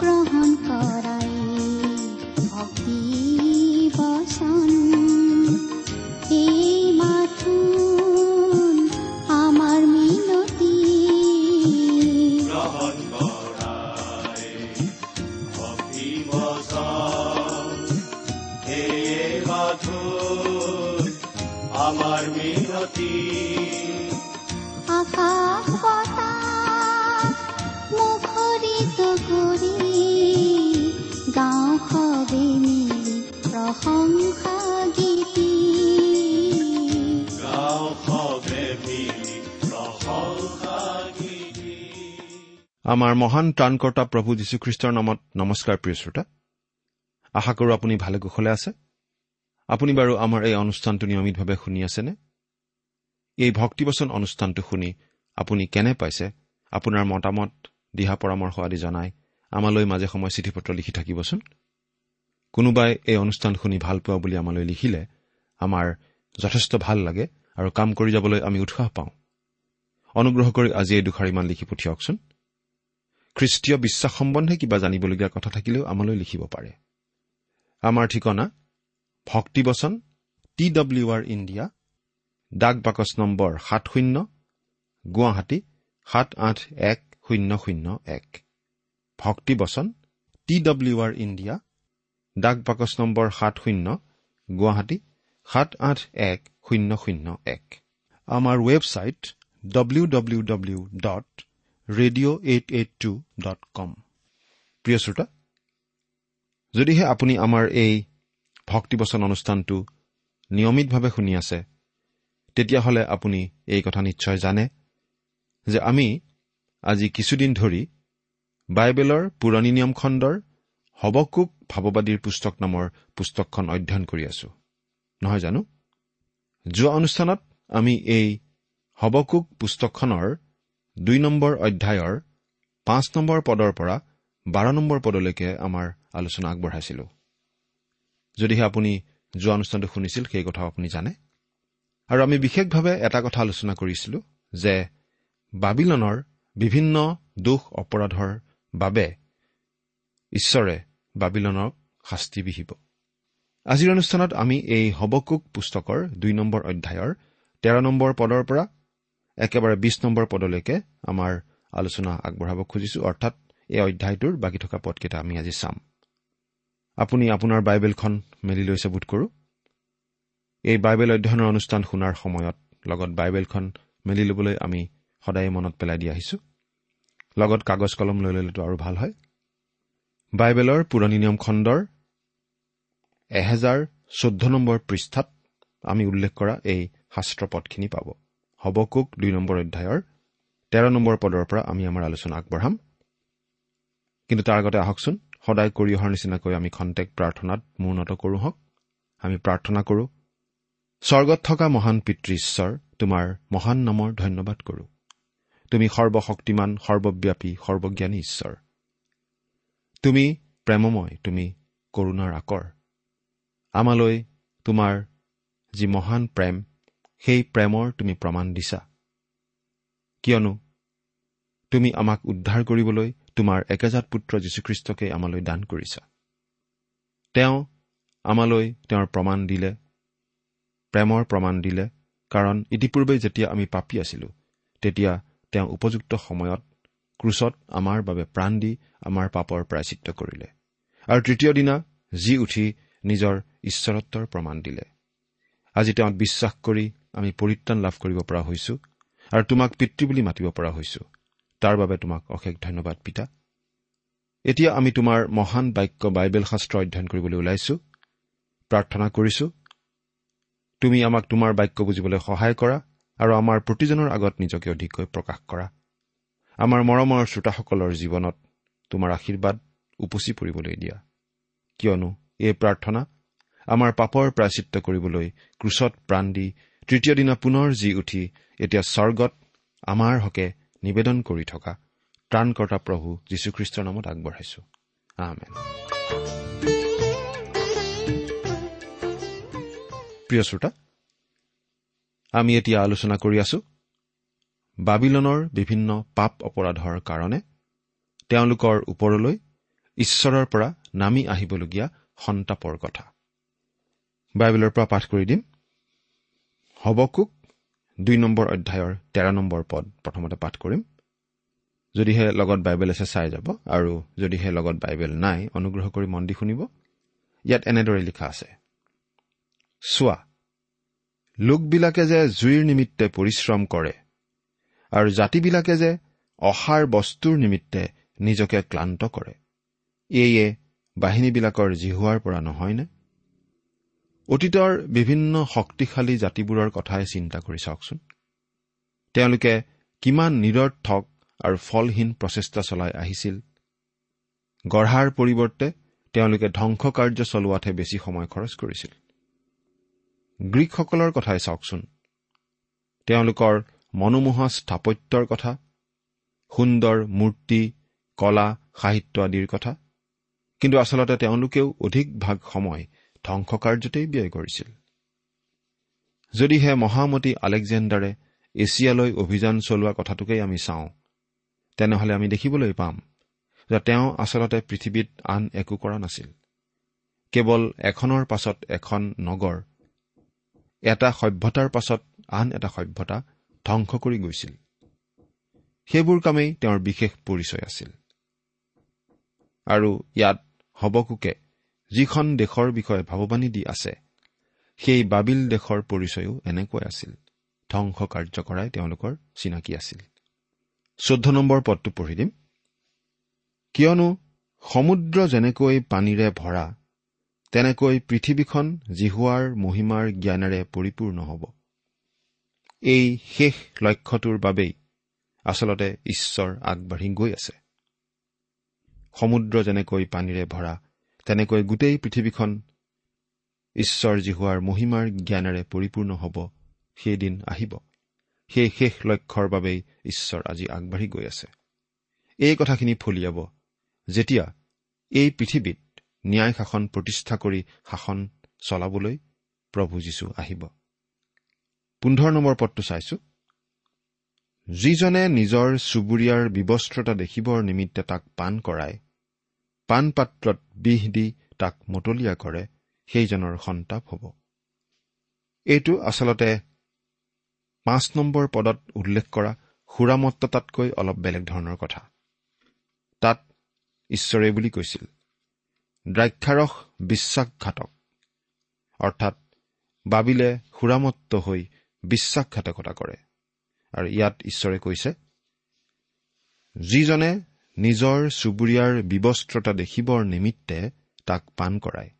গ্ৰহণ কৰাই ভক্তি বচন আমাৰ মহান ত্ৰাণকৰ্তা প্ৰভু যীশুখ্ৰীষ্টৰ নামত নমস্কাৰ প্ৰিয় শ্ৰোতা। আশা কৰোঁ আপুনি ভালে কুশলে আছে। আপুনি বাৰু আমাৰ এই অনুষ্ঠানটো নিয়মিতভাৱে শুনি আছেনে? এই ভক্তিবচন অনুষ্ঠানটো শুনি আপুনি কেনে পাইছে? আপোনাৰ মতামত দিহা পৰামৰ্শ আদি জনাই আমালৈ মাজে সময়ে চিঠি পত্ৰ লিখি থাকিবচোন। কোনোবাই এই অনুষ্ঠান শুনি ভাল পোৱা বুলি আমালৈ লিখিলে আমাৰ যথেষ্ট ভাল লাগে আৰু কাম কৰি যাবলৈ আমি উৎসাহ পাওঁ। অনুগ্ৰহ কৰি আজি এই দুষাৰিমান লিখি পঠিয়াওকচোন। খ্ৰীষ্টীয় বিশ্বাস সম্বন্ধে কিবা জানিবলগীয়া কথা থাকিলেও আমালৈ লিখিব পাৰে। আমাৰ ঠিকনা ভক্তিবচন টি ডব্লিউ আৰ ইণ্ডিয়া ডাক বাকচ নম্বৰ সাত শূন্য গুৱাহাটী সাত আঠ এক শূন্য শূন্য এক। ভক্তিবচন টি ডব্লিউ আৰ ইণ্ডিয়া ডাক বাকচ নম্বৰ সাত শূন্য গুৱাহাটী সাত আঠ এক শূন্য শূন্য এক। আমাৰ website W W W dot radio' eight eight two dot com প্ৰিয় শ্ৰোতা যদিহে আপুনি আমাৰ এই ভক্তিবচন অনুষ্ঠানটো নিয়মিতভাৱে শুনি আছে তেতিয়াহ'লে আপুনি এই কথা নিশ্চয় জানে যে আমি আজি কিছুদিন ধৰি বাইবেলৰ পুৰণি নিয়ম খণ্ডৰ হবকুক ভাৱবাদীৰ পুস্তক নামৰ পুস্তকখন অধ্যয়ন কৰি আছো। নহয় জানো? যোৱা অনুষ্ঠানত আমি এই হবকুক পুস্তকখনৰ দুই নম্বৰ অধ্যায়ৰ পাঁচ নম্বৰ পদৰ পৰা বাৰ নম্বৰ পদলৈকে আমাৰ আলোচনা আগবঢ়াইছিলো। যদিহে আপুনি যোৱা অনুষ্ঠানটো শুনিছিল সেই কথাও আপুনি জানে। আৰু আমি বিশেষভাৱে এটা কথা আলোচনা কৰিছিলো যে বাবিলনৰ বিভিন্ন দোষ অপৰাধৰ বাবে ঈশ্বৰে বাবিলনক শাস্তি বিহিব। আজিৰ অনুষ্ঠানত আমি এই হবকুক পুস্তকৰ দুই নম্বৰ অধ্যায়ৰ তেৰ নম্বৰ পদৰ পৰা একেবাৰে বিশ নম্বৰ পদলৈকে আমাৰ আলোচনা আগবঢ়াব খুজিছো। অৰ্থাৎ এই অধ্যায়টোৰ বাকী থকা পদকেইটা আমি আজি চাম। আপুনি আপোনাৰ বাইবেলখন মেলি লৈছে বোধ কৰো। এই বাইবেল অধ্যয়নৰ অনুষ্ঠান শুনাৰ সময়ত লগত বাইবেলখন মেলি ল'বলৈ আমি সদায় মনত পেলাই দি আহিছো। লগত কাগজ কলম লৈ ল'লেতো আৰু ভাল হয়। বাইবেলৰ পুৰণি নিয়ম খণ্ডৰ এহেজাৰ চৈধ্য নম্বৰ পৃষ্ঠাত আমি উল্লেখ কৰা এই শাস্ত্ৰ পদখিনি পাব। হবকুক দুই নম্বৰ অধ্যায়ৰ তেৰ নম্বৰ পদৰ পৰা আমি আমাৰ আলোচনা আগবঢ়াম। কিন্তু তাৰ আগতে আহকচোন সদায় কৰি অহাৰ নিচিনাকৈ আমি খন্তেক প্ৰাৰ্থনাত মূৰ্ণত কৰোঁ হওক। আমি প্ৰাৰ্থনা কৰোঁ স্বৰ্গত থকা মহান পিতৃ ঈশ্বৰ তোমাৰ মহান নামৰ ধন্যবাদ কৰোঁ। তুমি সৰ্বশক্তিমান সৰ্বব্যাপী সৰ্বজ্ঞানী ঈশ্বৰ। তুমি প্ৰেমময় তুমি কৰোণাৰ আকৰ। আমালৈ তোমাৰ যি মহান প্ৰেম সেই প্ৰেমৰ তুমি প্ৰমাণ দিছা। কিয়নো তুমি আমাক উদ্ধাৰ কৰিবলৈ তোমাৰ একেজাত পুত্ৰ যীশুখ্ৰীষ্টকে আমালৈ দান কৰিছা। তেওঁ আমালৈ তেওঁৰ প্ৰমাণ দিলে প্ৰেমৰ প্ৰমাণ দিলে কাৰণ ইতিপূৰ্বে যেতিয়া আমি পাপী আছিলো তেতিয়া তেওঁ উপযুক্ত সময়ত ক্ৰুচত আমাৰ বাবে প্ৰাণ দি আমাৰ পাপৰ প্ৰায়চিত্ৰ কৰিলে আৰু তৃতীয় দিনা যি উঠি নিজৰ ঈশ্বৰত্বৰ প্ৰমাণ দিলে। আজি তেওঁত বিশ্বাস কৰি আমি পৰিত্ৰাণ লাভ কৰিব পৰা হৈছো আৰু তোমাক পিতৃ বুলি মাতিব পৰা হৈছো। তাৰ বাবে তোমাক অশেষ ধন্যবাদ পিতা। এতিয়া আমি তোমাৰ মহান বাক্য বাইবেল শাস্ত্ৰ অধ্যয়ন কৰিবলৈ ওলাইছো। প্ৰাৰ্থনা কৰিছো। তুমি আমাক তোমাৰ বাক্য বুজিবলৈ সহায় কৰা আৰু আমাৰ প্ৰতিজনৰ আগত নিজকে অধিককৈ প্ৰকাশ কৰা। আমাৰ মৰমৰ শ্ৰোতাসকলৰ জীৱনত তোমাৰ আশীৰ্বাদ উপচি পৰিবলৈ দিয়া। কিয়নো এই প্ৰাৰ্থনা আমাৰ পাপৰ প্ৰাচিত্য কৰিবলৈ ক্ৰুচত প্ৰাণ দি তৃতীয় দিনা পুনৰ জি উঠি এতিয়া স্বৰ্গত আমাৰ হকে নিবেদন কৰি থকা ত্ৰাণকৰ্তা প্ৰভু যীশুখ্ৰীষ্টৰ নামত আগবঢ়াইছো। প্ৰিয় শ্ৰোতা আমি এতিয়া আলোচনা কৰি আছো বাবিলনৰ বিভিন্ন পাপ অপৰাধৰ কাৰণে তেওঁলোকৰ ওপৰলৈ ঈশ্বৰৰ পৰা নামি আহিবলগীয়া সন্তাপৰ কথা। বাইবেলৰ পৰা পাঠ কৰি দিম। হবকুক দুই নম্বৰ অধ্যায়ৰ তেৰ নম্বৰ পদ প্ৰথমতে পাঠ কৰিম। যদিহে লগত বাইবেল আছে চাই যাব। আৰু যদিহে লগত বাইবেল নাই অনুগ্ৰহ কৰি মন দি শুনিব। ইয়াত এনেদৰে লিখা আছে। চোৱা লোকবিলাকে যে জুইৰ নিমিত্তে পৰিশ্ৰম কৰে আৰু জাতিবিলাকে যে অসাৰ বস্তুৰ নিমিত্তে নিজকে ক্লান্ত কৰে এয়ে বাহিনীবিলাকৰ জিহুৱাৰ পৰা নহয়নে? অতীতৰ বিভিন্ন শক্তিশালী জাতিবোৰৰ কথাই চিন্তা কৰি চাওকচোন। তেওঁলোকে কিমান নিৰৰ্থক আৰু ফলহীন প্ৰচেষ্টা চলাই আহিছিল। গঢ়াৰ পৰিৱৰ্তে তেওঁলোকে ধ্বংস কাৰ্য চলোৱাতহে বেছি সময় খৰচ কৰিছিল। গ্ৰীকসকলৰ কথাই চাওকচোন। তেওঁলোকৰ মনোমোহা স্থাপত্যৰ কথা সুন্দৰ মূৰ্তি কলা সাহিত্য আদিৰ কথা। কিন্তু আচলতে তেওঁলোকেও অধিক ভাগ সময় ধ্বংস কাৰ্যতেই ব্যয় কৰিছিল। যদিহে মহামতী আলেকজেণ্ডাৰে এছিয়ালৈ অভিযান চলোৱা কথাটোকেই আমি চাওঁ তেনেহলে আমি দেখিবলৈ পাম যে তেওঁ আচলতে পৃথিৱীত আন একো কৰা নাছিল। কেৱল এখনৰ পাছত এখন নগৰ এটা সভ্যতাৰ পাছত আন এটা সভ্যতা ধ্বংস কৰি গৈছিল। সেইবোৰ কামেই তেওঁৰ বিশেষ পৰিচয় আছিল। আৰু ইয়াত হবকোকে যিখন দেশৰ বিষয়ে ভাৱবাণী দি আছে সেই বাবিল দেশৰ পৰিচয়ো এনেকৈ আছিল। ধ্বংস কাৰ্য কৰাই তেওঁলোকৰ চিনাকি আছিল। চৈধ্য নম্বৰ পদটো পঢ়ি দিম। কিয়নো সমুদ্ৰ যেনেকৈ পানীৰে ভৰা তেনেকৈ পৃথিৱীখন জিহুৱাৰ মহিমাৰ জ্ঞানেৰে পৰিপূৰ্ণ হ'ব। এই শেষ লক্ষ্যটোৰ বাবেই আচলতে ঈশ্বৰ আগবাঢ়ি গৈ আছে। সমুদ্ৰ যেনেকৈ পানীৰে ভৰা তেনেকৈ গোটেই পৃথিৱীখন ঈশ্বৰ জিহুৱাৰ মহিমাৰ জ্ঞানেৰে পৰিপূৰ্ণ হ'ব সেইদিন আহিব। সেই শেষ লক্ষ্যৰ বাবেই ঈশ্বৰ আজি আগবাঢ়ি গৈ আছে। এই কথাখিনি ফলিয়াব যেতিয়া এই পৃথিৱীত ন্যায় শাসন প্ৰতিষ্ঠা কৰি শাসন চলাবলৈ প্ৰভু যীশু আহিব। পোন্ধৰ নম্বৰ পদটো চাইছো। যিজনে নিজৰ চুবুৰীয়াৰ বিবস্ত্ৰতা দেখিবৰ নিমিত্তে তাক পাণ কৰায় পাণ পাত্ৰত বিষ দি তাক মতলীয়া কৰে সেইজনৰ সন্তাপ হ'ব। এইটো আচলতে পাঁচ নম্বৰ পদত উল্লেখ কৰা সুৰামত্ততাতকৈ অলপ বেলেগ ধৰণৰ কথা। তাত ঈশ্বৰে বুলি কৈছিল দ্ৰাক্ষাৰস বিশ্বাসঘাতক অৰ্থাৎ বাবিলে সুৰামত্ত হৈ বিশ্বাসঘাতকতা কৰে। আৰু ইয়াত ঈশ্বৰে কৈছে যিজনে নিজৰ চুবুৰীয়াৰ বিবস্ত্ৰতা দেখিবৰ নিমিত্তে তাক পাণ কৰায়।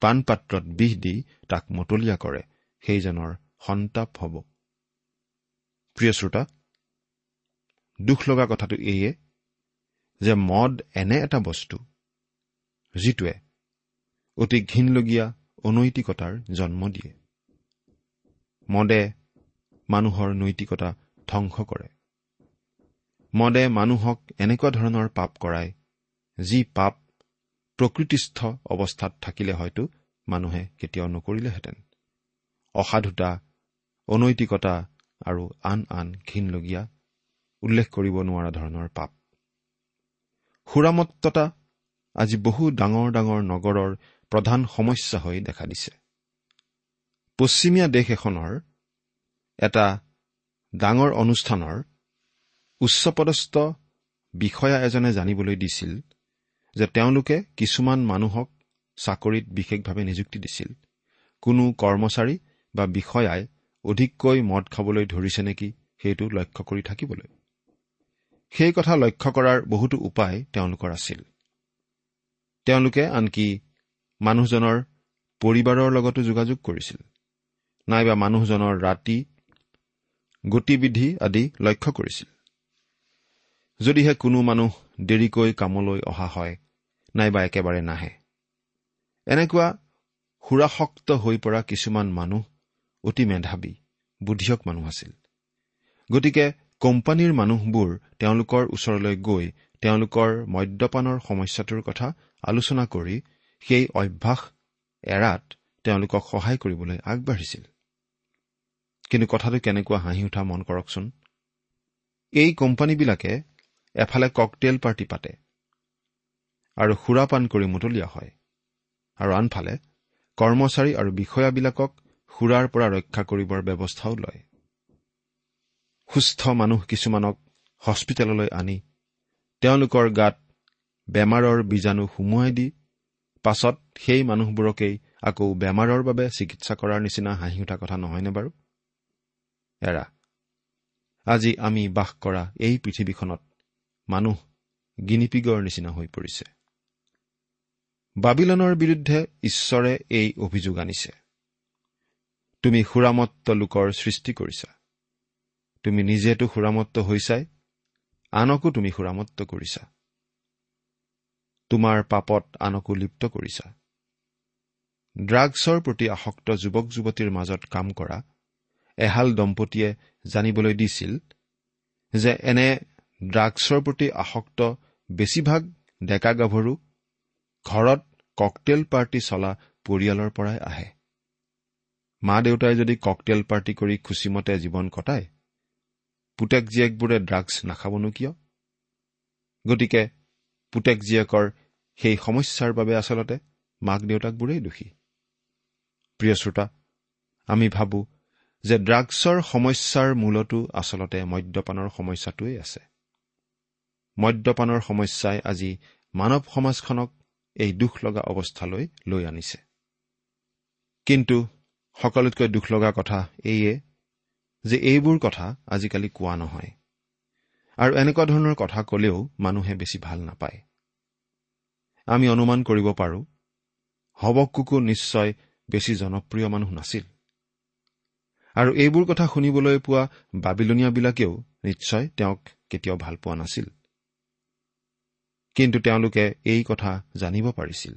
পাণ পাত্ৰত বিষ দি তাক মতলীয়া কৰে। সেইজনৰ সন্তাপ হ'ব। প্ৰিয় শ্ৰোতা দুখ লগা কথাটো এইয়ে যে মদ এনে এটা বস্তু যিটোৱে অতি ঘীনলগীয়া অনৈতিকতাৰ জন্ম দিয়ে। মদে মানুহৰ নৈতিকতা ধ্বংস কৰে। মদে মানুহক এনেকুৱা ধৰণৰ পাপ কৰায় যি পাপ প্ৰকৃতিস্থ অৱস্থাত থাকিলে হয়তো মানুহে কেতিয়াও নকৰিলেহেঁতেন। অসাধুতা অনৈতিকতা আৰু আন আন ঘীনলগীয়া উল্লেখ কৰিব নোৱাৰা ধৰণৰ পাপ। সুৰামত্ততা আজি বহু ডাঙৰ ডাঙৰ নগৰৰ প্ৰধান সমস্যা হৈ দেখা দিছে। পশ্চিমীয়া দেশ এখনৰ এটা ডাঙৰ অনুষ্ঠানৰ উচ্চপদস্থ বিষয়া এজনে জানিবলৈ দিছিল যে তেওঁলোকে কিছুমান মানুহক চাকৰিত বিশেষভাৱে নিযুক্তি দিছিল। কোনো কৰ্মচাৰী বা বিষয়াই অধিককৈ মদ খাবলৈ ধৰিছে নেকি সেইটো লক্ষ্য কৰি থাকিবলৈ। সেই কথা লক্ষ্য কৰাৰ বহুতো উপায় তেওঁলোকৰ আছিল। তেওঁলোকে আনকি মানুহজনৰ পৰিবাৰৰ লগতো যোগাযোগ কৰিছিল। নাইবা মানুহজনৰ ৰাতি গতিবিধি আদি লক্ষ্য কৰিছিল। যদিহে কোনো মানুহ দেৰিকৈ কামলৈ অহা হয় নাইবা একেবাৰে নাহে। এনেকুৱা সুৰাসক্ত হৈ পৰা কিছুমান মানুহ অতি মেধাৱী বুদ্ধিয়ক মানুহ আছিল। গতিকে কোম্পানীৰ মানুহবোৰ তেওঁলোকৰ ওচৰলৈ গৈ তেওঁলোকৰ মদ্যপানৰ সমস্যাটোৰ কথা আলোচনা কৰি সেই অভ্যাস এৰাত তেওঁলোকক সহায় কৰিবলৈ আগবাঢ়িছিল। কিন্তু কথাটো কেনেকুৱা হাঁহি উঠা মন কৰকচোন? এই কোম্পানীবিলাকে এফালে ককটেইল পাৰ্টি পাতে আৰু সুৰাপান কৰি মুতলীয়া হয়। আৰু আনফালে কৰ্মচাৰী আৰু বিষয়াবিলাকক সুৰাৰ পৰা ৰক্ষা কৰিবৰ ব্যৱস্থাও লয়। সুস্থ মানুহ কিছুমানক হস্পিটেললৈ আনি তেওঁলোকৰ গাত বেমাৰৰ বীজাণু সুমুৱাই দি পাছত সেই মানুহবোৰকেই আকৌ বেমাৰৰ বাবে চিকিৎসা কৰাৰ নিচিনা হাঁহি উঠা কথা নহয়নে বাৰু? এৰা আজি আমি বাস কৰা এই পৃথিৱীখনত মানুহ গিনিপিগৰ নিচিনা হৈ পৰিছে। বাবিলনৰ বিৰুদ্ধে ঈশ্বৰে এই অভিযোগ আনিছে। তুমি সুৰামত্ত লোকৰ সৃষ্টি কৰিছা। তুমি নিজেতো সুৰামত্ত হৈছাই আনকো তুমি সুৰামত্ত কৰিছা। তোমাৰ পাপত আনকো লিপ্ত কৰিছা। ড্ৰাগছৰ প্ৰতি আসক্ত যুৱক যুৱতীৰ মাজত কাম কৰা এহাল দম্পতীয়ে জানিবলৈ দিছিল যে এনে ড্ৰাগছৰ প্ৰতি আসক্ত বেছিভাগ ডেকা গাভৰু ঘৰত ককটেল পাৰ্টি চলা পৰিয়ালৰ পৰাই আহে। মা দেউতাই যদি ককটেল পাৰ্টি কৰি খুচিমতে জীৱন কটায় পুতেক জীয়েকবোৰে ড্ৰাগছ নাখাবনো কিয়? গতিকে পুতেক জীয়েকৰ সেই সমস্যাৰ বাবে আচলতে মাক দেউতাকবোৰেই দোষী। প্ৰিয় শ্ৰোতা আমি ভাবো যে ড্ৰাগছৰ সমস্যাৰ মূলতো আচলতে মদ্যপানৰ সমস্যাটোৱেই আছে। মদ্যপানৰ সমস্যাই আজি মানৱ সমাজখনক এই দুখ লগা অৱস্থালৈ লৈ আনিছে। কিন্তু সকলোতকৈ দুখ লগা কথা এইয়ে যে এইবোৰ কথা আজিকালি কোৱা নহয়। আৰু এনেকুৱা ধৰণৰ কথা কলেও মানুহে বেছি ভাল নাপায়। আমি অনুমান কৰিব পাৰো হবকুকো নিশ্চয় বেছি জনপ্ৰিয় মানুহ নাছিল। আৰু এইবোৰ কথা শুনিবলৈ পোৱা বাবিলনীয়াবিলাকেও নিশ্চয় তেওঁক কেতিয়াও ভাল পোৱা নাছিল। কিন্তু তেওঁলোকে এই কথা জানিব পাৰিছিল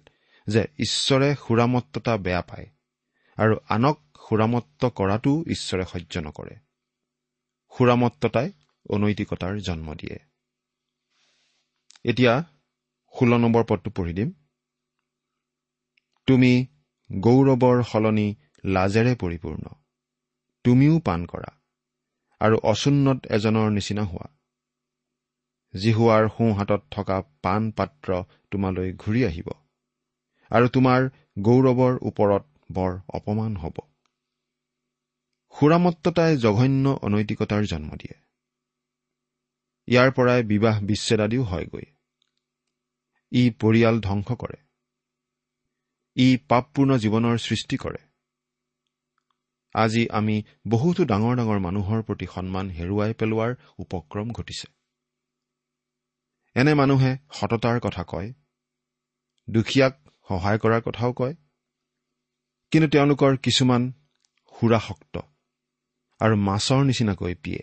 যে ঈশ্বৰে সুৰামত্ততা বেয়া পায় আৰু আনক সুৰামত্ত কৰাটোও ঈশ্বৰে সহ্য নকৰে। সুৰামত্ততাই অনৈতিকতাৰ জন্ম দিয়ে। এতিয়া ষোল্ল নম্বৰ পদটো পঢ়ি দিম। তুমি গৌৰৱৰ সলনি লাজেৰে পৰিপূৰ্ণ। তুমিও পাণ কৰা আৰু অচুন্নত এজনৰ নিচিনা হোৱা। জিহুৱাৰ সোঁহাতত থকা পাণ পাত্ৰ তোমালৈ ঘূৰি আহিব। আৰু তোমাৰ গৌৰৱৰ ওপৰত বৰ অপমান হ'ব। সুৰামত্ততাই জঘন্য অনৈতিকতাৰ জন্ম দিয়ে। ইয়াৰ পৰাই বিবাহ বিচ্ছেদ আদিও হয়গৈ। ই পৰিয়াল ধ্বংস কৰে। ই পাপপূৰ্ণ জীৱনৰ সৃষ্টি কৰে। আজি আমি বহুতো ডাঙৰ ডাঙৰ মানুহৰ প্ৰতি সন্মান হেৰুৱাই পেলোৱাৰ উপক্ৰম ঘটিছে। এনে মানুহে সততাৰ কথা কয় দুখীয়াক সহায় কৰাৰ কথাও কয় কিন্তু তেওঁলোকৰ কিছুমান সুৰাসক্ত আৰু মাছৰ নিচিনাকৈ পিয়ে।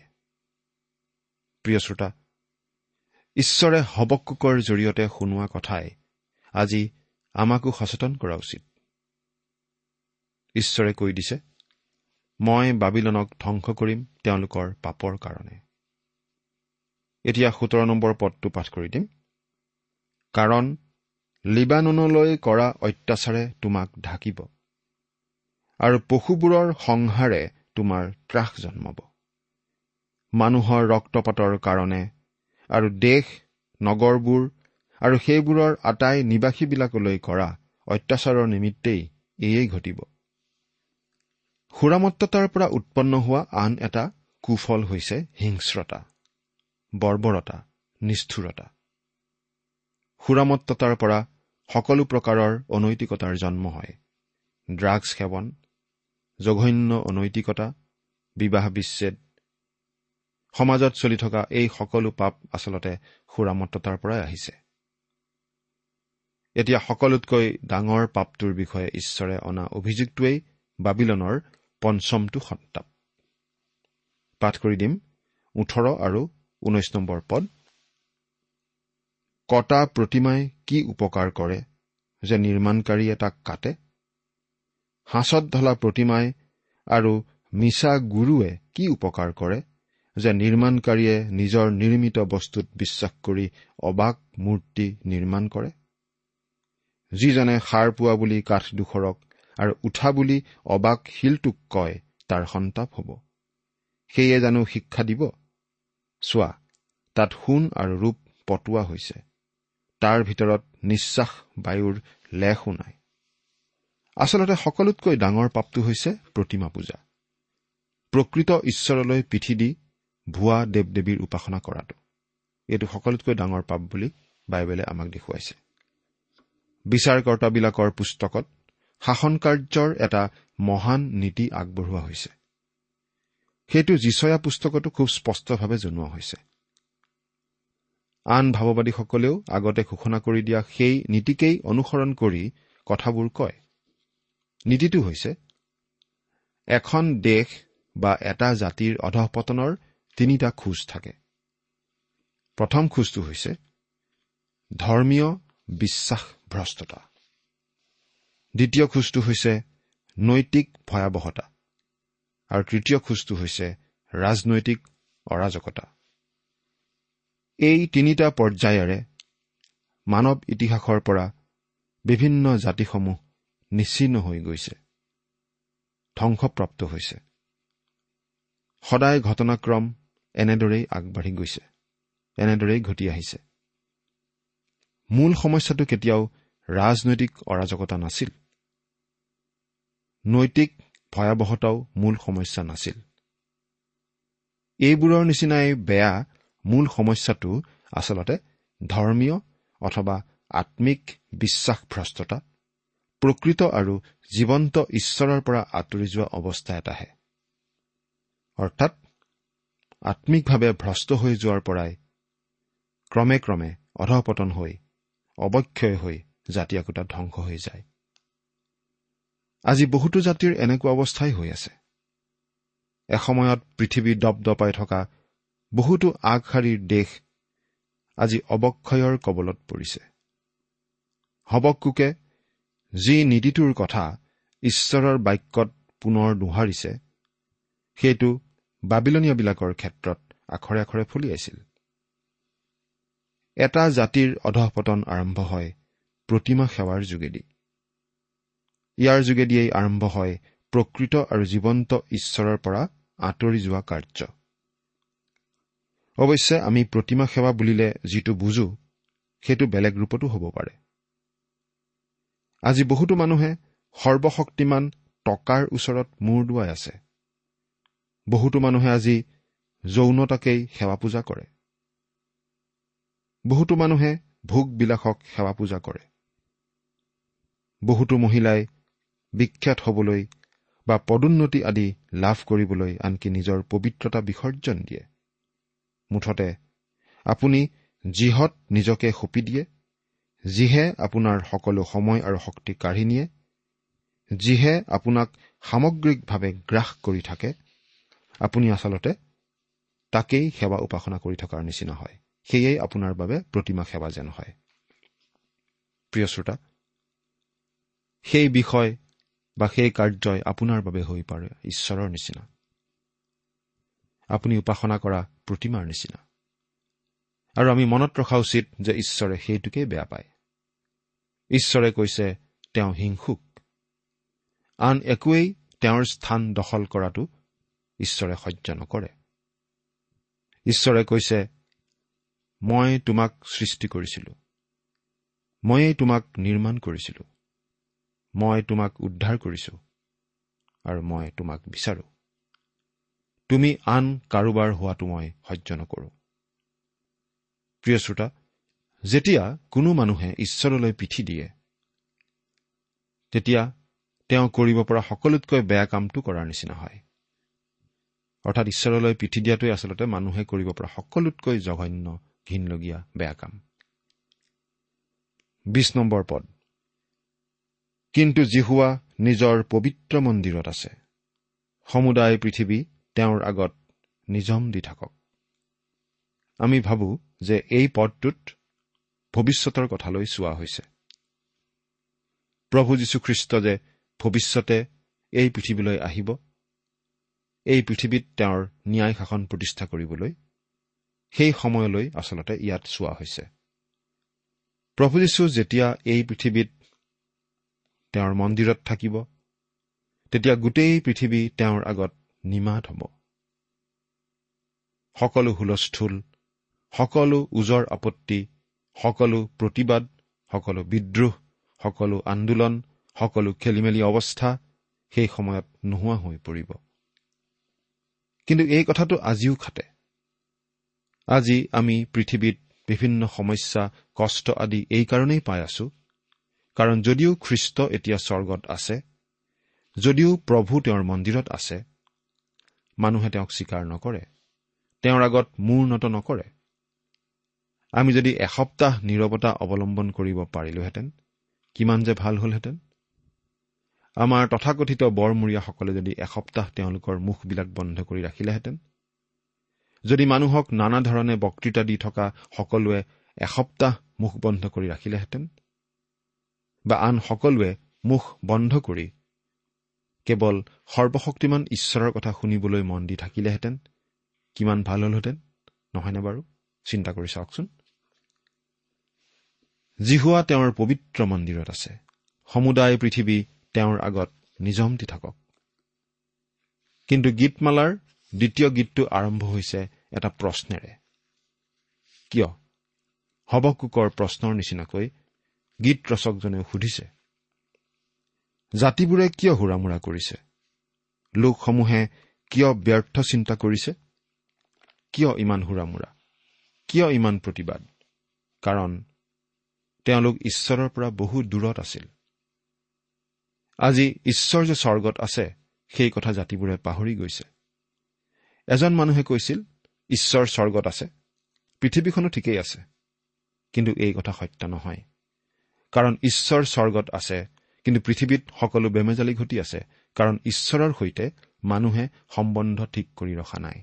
প্ৰিয় শ্ৰোতা ঈশ্বৰে হবকুকৰ জৰিয়তে শুনোৱা কথাই আজি আমাকো সচেতন কৰা উচিত। ঈশ্বৰে কৈ দিছে মই বাবিলনক ধ্বংস কৰিম তেওঁলোকৰ পাপৰ কাৰণে। এতিয়া সোতৰ নম্বৰ পদটো পাঠ কৰি দিম। কাৰণ লিবাননলৈ কৰা অত্যাচাৰে তোমাক ঢাকিব আৰু পশুবোৰৰ সংহাৰে তোমাৰ ত্ৰাস জন্মাব। মানুহৰ ৰক্তপাতৰ কাৰণে আৰু দেশ নগৰবোৰ আৰু সেইবোৰৰ আটাই নিবাসীবিলাকলৈ কৰা অত্যাচাৰৰ নিমিত্তেই এয়েই ঘটিব। সুৰামত্ততাৰ পৰা উৎপন্ন হোৱা আন এটা কুফল হৈছে হিংস্ৰতা। বৰ্বৰতা নিষ্ঠুৰতা। সুৰামত্ততাৰ পৰা সকলো প্ৰকাৰৰ অনৈতিকতাৰ জন্ম হয়। ড্ৰাগছ সেৱন জঘন্য অনৈতিকতা বিবাহ বিচ্ছেদ। সমাজত চলি থকা এই সকলো পাপ আচলতে সুৰামত্ততাৰ পৰাই আহিছে। এতিয়া সকলোতকৈ ডাঙৰ পাপটোৰ বিষয়ে ঈশ্বৰে অনা অভিযোগটোৱেই বাবিলনৰ পঞ্চমটো সন্তাপ পাঠ কৰি দিম ওঠৰ আৰু ঊনৈশ নম্বৰ পদ। কটা প্ৰতিমাই কি উপকাৰ কৰে যে নিৰ্মাণকাৰীয়ে তাক কাটে? সাঁচত ঢলা প্ৰতিমাই আৰু মিছা গুৰুৱে কি উপকাৰ কৰে যে নিৰ্মাণকাৰীয়ে নিজৰ নিৰ্মিত বস্তুত বিশ্বাস কৰি অবাক মূৰ্তি নিৰ্মাণ কৰে? যিজনে সাৰ পোৱা বুলি কাঠডোখৰক আৰু উঠা বুলি অবাক শিলটোক কয় তাৰ সন্তাপ হ'ব। সেয়ে জানো শিক্ষা দিব? চোৱা তাত সোণ আৰু ৰূপ পটোৱা হৈছে। তাৰ ভিতৰত নিশ্বাস বায়ুৰ লেখো নাই। আচলতে সকলোতকৈ ডাঙৰ পাপটো হৈছে প্ৰতিমা পূজা। প্ৰকৃত ঈশ্বৰলৈ পিঠি দি ভুৱা দেৱ দেৱীৰ উপাসনা কৰাটো। এইটো সকলোতকৈ ডাঙৰ পাপ বুলি বাইবেলে আমাক দেখুৱাইছে। বিচাৰকৰ্তাবিলাকৰ পুস্তকত শাসন কাৰ্যৰ এটা মহান নীতি আগবঢ়োৱা হৈছে। সেইটো যিচয়া পুস্তকতো খুব স্পষ্টভাৱে জনোৱা হৈছে। আন ভাৱবাদীসকলেও আগতে ঘোষণা কৰি দিয়া সেই নীতিকেই অনুসৰণ কৰি কথাবোৰ কয়। নীতিটো হৈছে এখন দেশ বা এটা জাতিৰ অধঃপতনৰ তিনিটা খোজ থাকে। প্ৰথম খোজটো হৈছে ধৰ্মীয় বিশ্বাস ভ্ৰষ্টতা দ্বিতীয় খোজটো হৈছে নৈতিক ভয়াৱহতা আৰু তৃতীয় খোজটো হৈছে ৰাজনৈতিক অৰাজকতা। এই তিনিটা পৰ্যায়েৰে মানৱ ইতিহাসৰ পৰা বিভিন্ন জাতিসমূহ নিচ্ছিন্ন হৈ গৈছে ধ্বংসপ্ৰাপ্ত হৈছে। সদায় ঘটনাক্ৰম এনেদৰেই আগবাঢ়ি গৈছে এনেদৰেই ঘটি আহিছে। মূল সমস্যাটো কেতিয়াও ৰাজনৈতিক অৰাজকতা নাছিল। নৈতিক ভয়াৱহতাও মূল সমস্যা নাছিল। এইবোৰৰ নিচিনাই বেয়া মূল সমস্যাটো আচলতে ধৰ্মীয় অথবা আম্মিক বিশ্বাসভ্ৰষ্টতা প্ৰকৃত আৰু জীৱন্ত ঈশ্বৰৰ পৰা আঁতৰি যোৱা অৱস্থা এটাহে। অৰ্থাৎ আম্মিকভাৱে ভ্ৰষ্ট হৈ যোৱাৰ পৰাই ক্ৰমে ক্ৰমে অধপতন হৈ অৱক্ষয় হৈ জাতি একোটা ধ্বংস হৈ যায়। আজি বহুতো জাতিৰ এনেকুৱা অৱস্থাই হৈ আছে। এসময়ত পৃথিৱী দপদপাই থকা বহুতো আগশাৰীৰ দেশ আজি অৱক্ষয়ৰ কবলত পৰিছে। হবকুকে যি নীতিটোৰ কথা ঈশ্বৰৰ বাক্যত পুনৰ দোহাৰিছে সেইটো বাবিলনীয়াবিলাকৰ ক্ষেত্ৰত আখৰে আখৰে ফলিয়াইছিল এটা জাতিৰ অধঃপতন আৰম্ভ হয় প্ৰতিমা সেৱাৰ যোগেদি। ইয়াৰ যোগেদিয়েই আৰম্ভ হয় প্ৰকৃত আৰু জীৱন্ত ঈশ্বৰৰ পৰা আঁতৰি যোৱা কাৰ্য। অৱশ্যে আমি প্ৰতিমা সেৱা বুলিলে যিটো বুজো সেইটো বেলেগ ৰূপতো হ'ব পাৰে। আজি বহুতো মানুহে সৰ্বশক্তিমান টকাৰ ওচৰত মূৰ দুৱাই আছে। বহুতো মানুহে আজি যৌনতাকেই সেৱা পূজা কৰে। বহুতো মানুহে ভোগ বিলাসক সেৱা পূজা কৰে। বহুতো মহিলাই বিখ্যাত হবলৈ বা পদোন্নতি আদি লাভ কৰিবলৈ আনকি নিজৰ পবিত্ৰতা বিসৰ্জন দিয়ে। মুঠতে আপুনি যিহত নিজকে সঁপি দিয়ে যিহে আপোনাৰ সকলো সময় আৰু শক্তি কাঢ়ি নিয়ে যিহে আপোনাক সামগ্ৰিকভাৱে গ্ৰাস কৰি থাকে আপুনি আচলতে তাকেই সেৱা উপাসনা কৰি থকাৰ নিচিনা হয়। সেয়েই আপোনাৰ বাবে প্ৰতিমা সেৱা যেন হয়। প্ৰিয় শ্ৰোতা সেই বিষয় বা সেই কাৰ্যই আপোনাৰ বাবে হৈ পাৰে ঈশ্বৰৰ নিচিনা। আপুনি উপাসনা কৰা প্ৰতিমাৰ নিচিনা। আৰু আমি মনত ৰখা উচিত যে ঈশ্বৰে সেইটোকেই বেয়া পায়। ঈশ্বৰে কৈছে তেওঁ হিংসুক। আন একোৱেই তেওঁৰ স্থান দখল কৰাটো ঈশ্বৰে সহ্য নকৰে। ঈশ্বৰে কৈছে মই তোমাক সৃষ্টি কৰিছিলো। ময়েই তোমাক নিৰ্মাণ কৰিছিলো। মই তোমাক উদ্ধাৰ কৰিছো আৰু মই তোমাক বিচাৰো। তুমি আন কাৰোবাৰ হোৱাটো মই সহ্য নকৰো। প্ৰিয় শ্ৰোতা যেতিয়া কোনো মানুহে ঈশ্বৰলৈ পিঠি দিয়ে তেতিয়া তেওঁ কৰিব পৰা সকলোতকৈ বেয়া কামটো কৰাৰ নিচিনা হয়। অৰ্থাৎ ঈশ্বৰলৈ পিঠি দিয়াটোৱে আচলতে মানুহে কৰিব পৰা সকলোতকৈ জঘন্য ঘীনলগীয়া বেয়া কাম। বিছ নম্বৰ পদ। কিন্তু জিহুৱা নিজৰ পবিত্ৰ মন্দিৰত আছে। সমুদায় পৃথিৱী তেওঁৰ আগত নিজম দি থাকক। আমি ভাবো যে এই পদটোত ভৱিষ্যতৰ কথালৈ চোৱা হৈছে। প্ৰভু যীশুখ্ৰীষ্ট যে ভৱিষ্যতে এই পৃথিৱীলৈ আহিব এই পৃথিৱীত তেওঁৰ ন্যায় শাসন প্ৰতিষ্ঠা কৰিবলৈ সেই সময়লৈ আচলতে ইয়াত চোৱা হৈছে। প্ৰভু যীশু যেতিয়া এই পৃথিৱীত তেওঁৰ মন্দিৰত থাকিব তেতিয়া গোটেই পৃথিৱী তেওঁৰ আগত নিমাত হ'ব। সকলো হুলস্থুল সকলো ওজৰ আপত্তি সকলো প্ৰতিবাদ সকলো বিদ্ৰোহ সকলো আন্দোলন সকলো খেলি মেলি অৱস্থা সেই সময়ত নোহোৱা হৈ পৰিব। কিন্তু এই কথাটো আজিও খাটে। আজি আমি পৃথিৱীত বিভিন্ন সমস্যা কষ্ট আদি এইকাৰণেই পাই আছো কাৰণ যদিও খ্ৰীষ্ট এতিয়া স্বৰ্গত আছে যদিও প্ৰভু তেওঁৰ মন্দিৰত আছে মানুহে তেওঁক স্বীকাৰ নকৰে তেওঁৰ আগত মূৰ নত নকৰে। আমি যদি এসপ্তাহ নিৰৱতা অৱলম্বন কৰিব পাৰিলোহেঁতেন কিমান যে ভাল হ'লহেঁতেন। আমাৰ তথাকথিত বৰমূৰীয়াসকলে যদি এসপ্তাহ তেওঁলোকৰ মুখবিলাক বন্ধ কৰি ৰাখিলেহেঁতেন যদি মানুহক নানা ধৰণে বক্তৃতা দি থকা সকলোৱে এসপ্তাহ মুখ বন্ধ কৰি ৰাখিলেহেঁতেন বা আন সকলোৱে মুখ বন্ধ কৰি কেৱল সৰ্বশক্তিমান ঈশ্বৰৰ কথা শুনিবলৈ মন দি থাকিলেহেঁতেন কিমান ভাল হ'লহেঁতেন নহয়নে বাৰু? চিন্তা কৰি চাওকচোন। জিহুৱা তেওঁৰ পবিত্ৰ মন্দিৰত আছে। সমুদায় পৃথিৱী তেওঁৰ আগত নিজম দি থাকক। কিন্তু গীতমালাৰ দ্বিতীয় গীতটো আৰম্ভ হৈছে এটা প্ৰশ্নেৰে। কিয়? হবকুকৰ প্ৰশ্নৰ নিচিনাকৈ গীত ৰচকজনেও সুধিছে জাতিবোৰে কিয় হুৰামোৰা কৰিছে? লোকসমূহে কিয় ব্যৰ্থ চিন্তা কৰিছে? কিয় ইমান হুৰামোৰা কিয় ইমান প্ৰতিবাদ? কাৰণ তেওঁলোক ঈশ্বৰৰ পৰা বহু দূৰত আছিল। আজি ঈশ্বৰ যে স্বৰ্গত আছে সেই কথা জাতিবোৰে পাহৰি গৈছে। এজন মানুহে কৈছিল ঈশ্বৰ স্বৰ্গত আছে পৃথিৱীখনো ঠিকেই আছে। কিন্তু এই কথা সত্য নহয়। কাৰণ ঈশ্বৰ স্বৰ্গত আছে কিন্তু পৃথিৱীত সকলো বেমেজালি ঘটি আছে কাৰণ ঈশ্বৰৰ সৈতে মানুহে সম্বন্ধ ঠিক কৰি ৰখা নাই।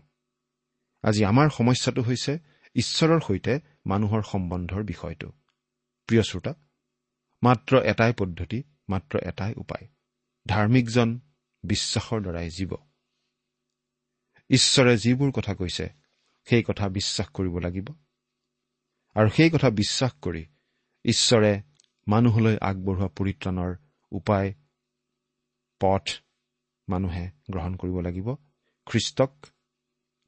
আজি আমাৰ সমস্যাটো হৈছে ঈশ্বৰৰ সৈতে মানুহৰ সম্বন্ধৰ বিষয়টো। প্ৰিয় শ্ৰোতা মাত্ৰ এটাই পদ্ধতি মাত্ৰ এটাই উপায়। ধাৰ্মিকজন বিশ্বাসৰ দ্বাৰাই জীৱ ঈশ্বৰে যিবোৰ কথা কৈছে সেই কথা বিশ্বাস কৰিব লাগিব। আৰু সেই কথা বিশ্বাস কৰি ঈশ্বৰে মানুহলৈ আগবঢ়োৱা পৰিত্ৰাণৰ উপায় পথ মানুহে গ্ৰহণ কৰিব লাগিব। খ্ৰীষ্টক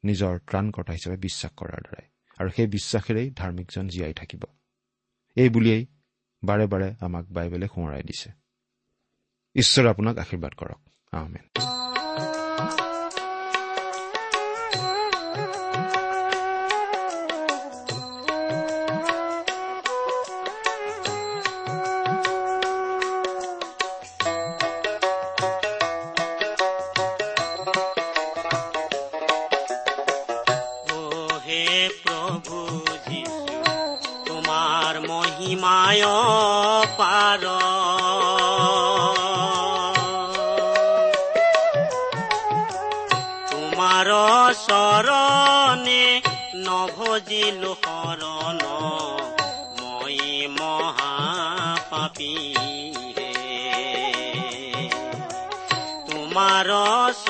নিজৰ ত্ৰাণকৰ্তা হিচাপে বিশ্বাস কৰাৰ দ্বাৰাই। আৰু সেই বিশ্বাসেৰেই ধাৰ্মিকজন জীয়াই থাকিব। এই বুলিয়েই বাৰে বাৰে আমাক বাইবেলে সোঁৱৰাই দিছে। ঈশ্বৰে আপোনাক আশীৰ্বাদ কৰক। আহমেন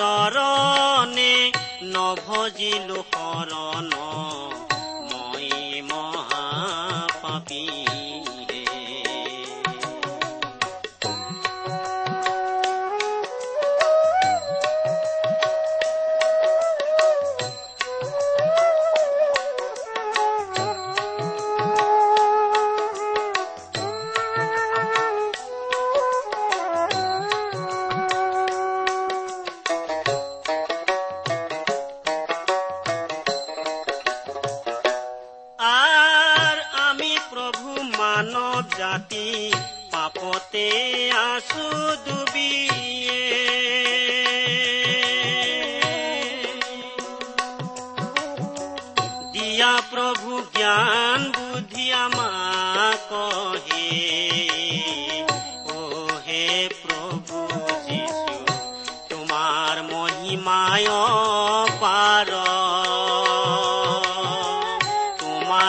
চৰণে নভজিলো শৰণ মই মহাপাপী।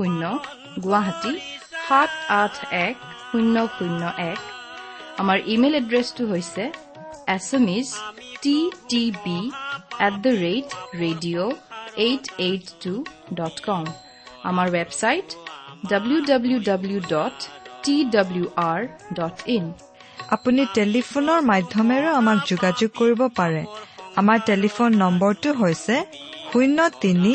শূন্য গুৱাহাটী সাত আঠ এক শূন্য শূন্য এক। আমাৰ ইমেইল এড্ৰেছটো হৈছে Assamese T T B at the rate radio' eight eight two dot com. আমাৰ website W W W dot T W R dot in. আপুনি টেলিফোনৰ মাধ্যমেৰেও আমাক যোগাযোগ কৰিব পাৰে। আমাৰ টেলিফোন নম্বৰটো হৈছে শূন্য তিনি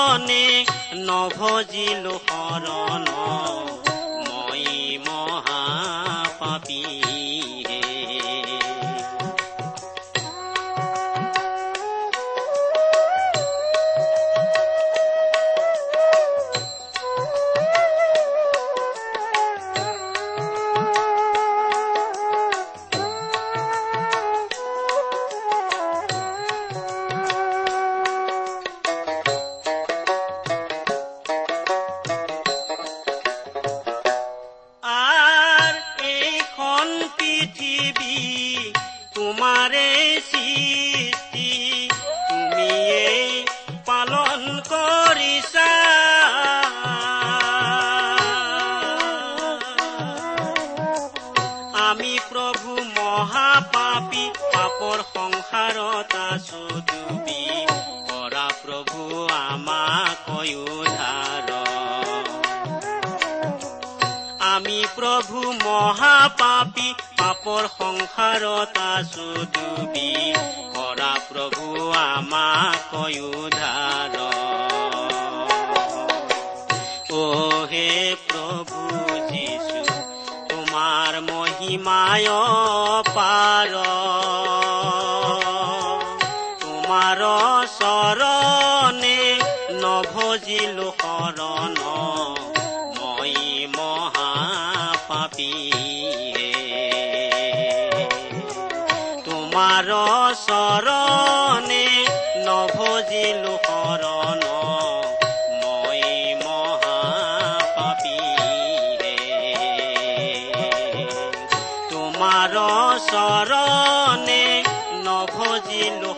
တော်ဖော်ကြည့်လို့ মহাপাপী পাপৰ সংসাৰত আছো ডুবি কৰা প্ৰভু আমাক আমি প্ৰভু মহাপাপী পাপৰ সংসাৰত আছো ডুবি কৰা প্ৰভু আমাক উদ্ধাৰ। অ হে মহিমায় পাৰ। তোমাৰ চৰণে নভজিলো শৰণ। মই মহাপাপী হে তোমাৰ চৰণে তোমাৰ চৰণে নভজিলো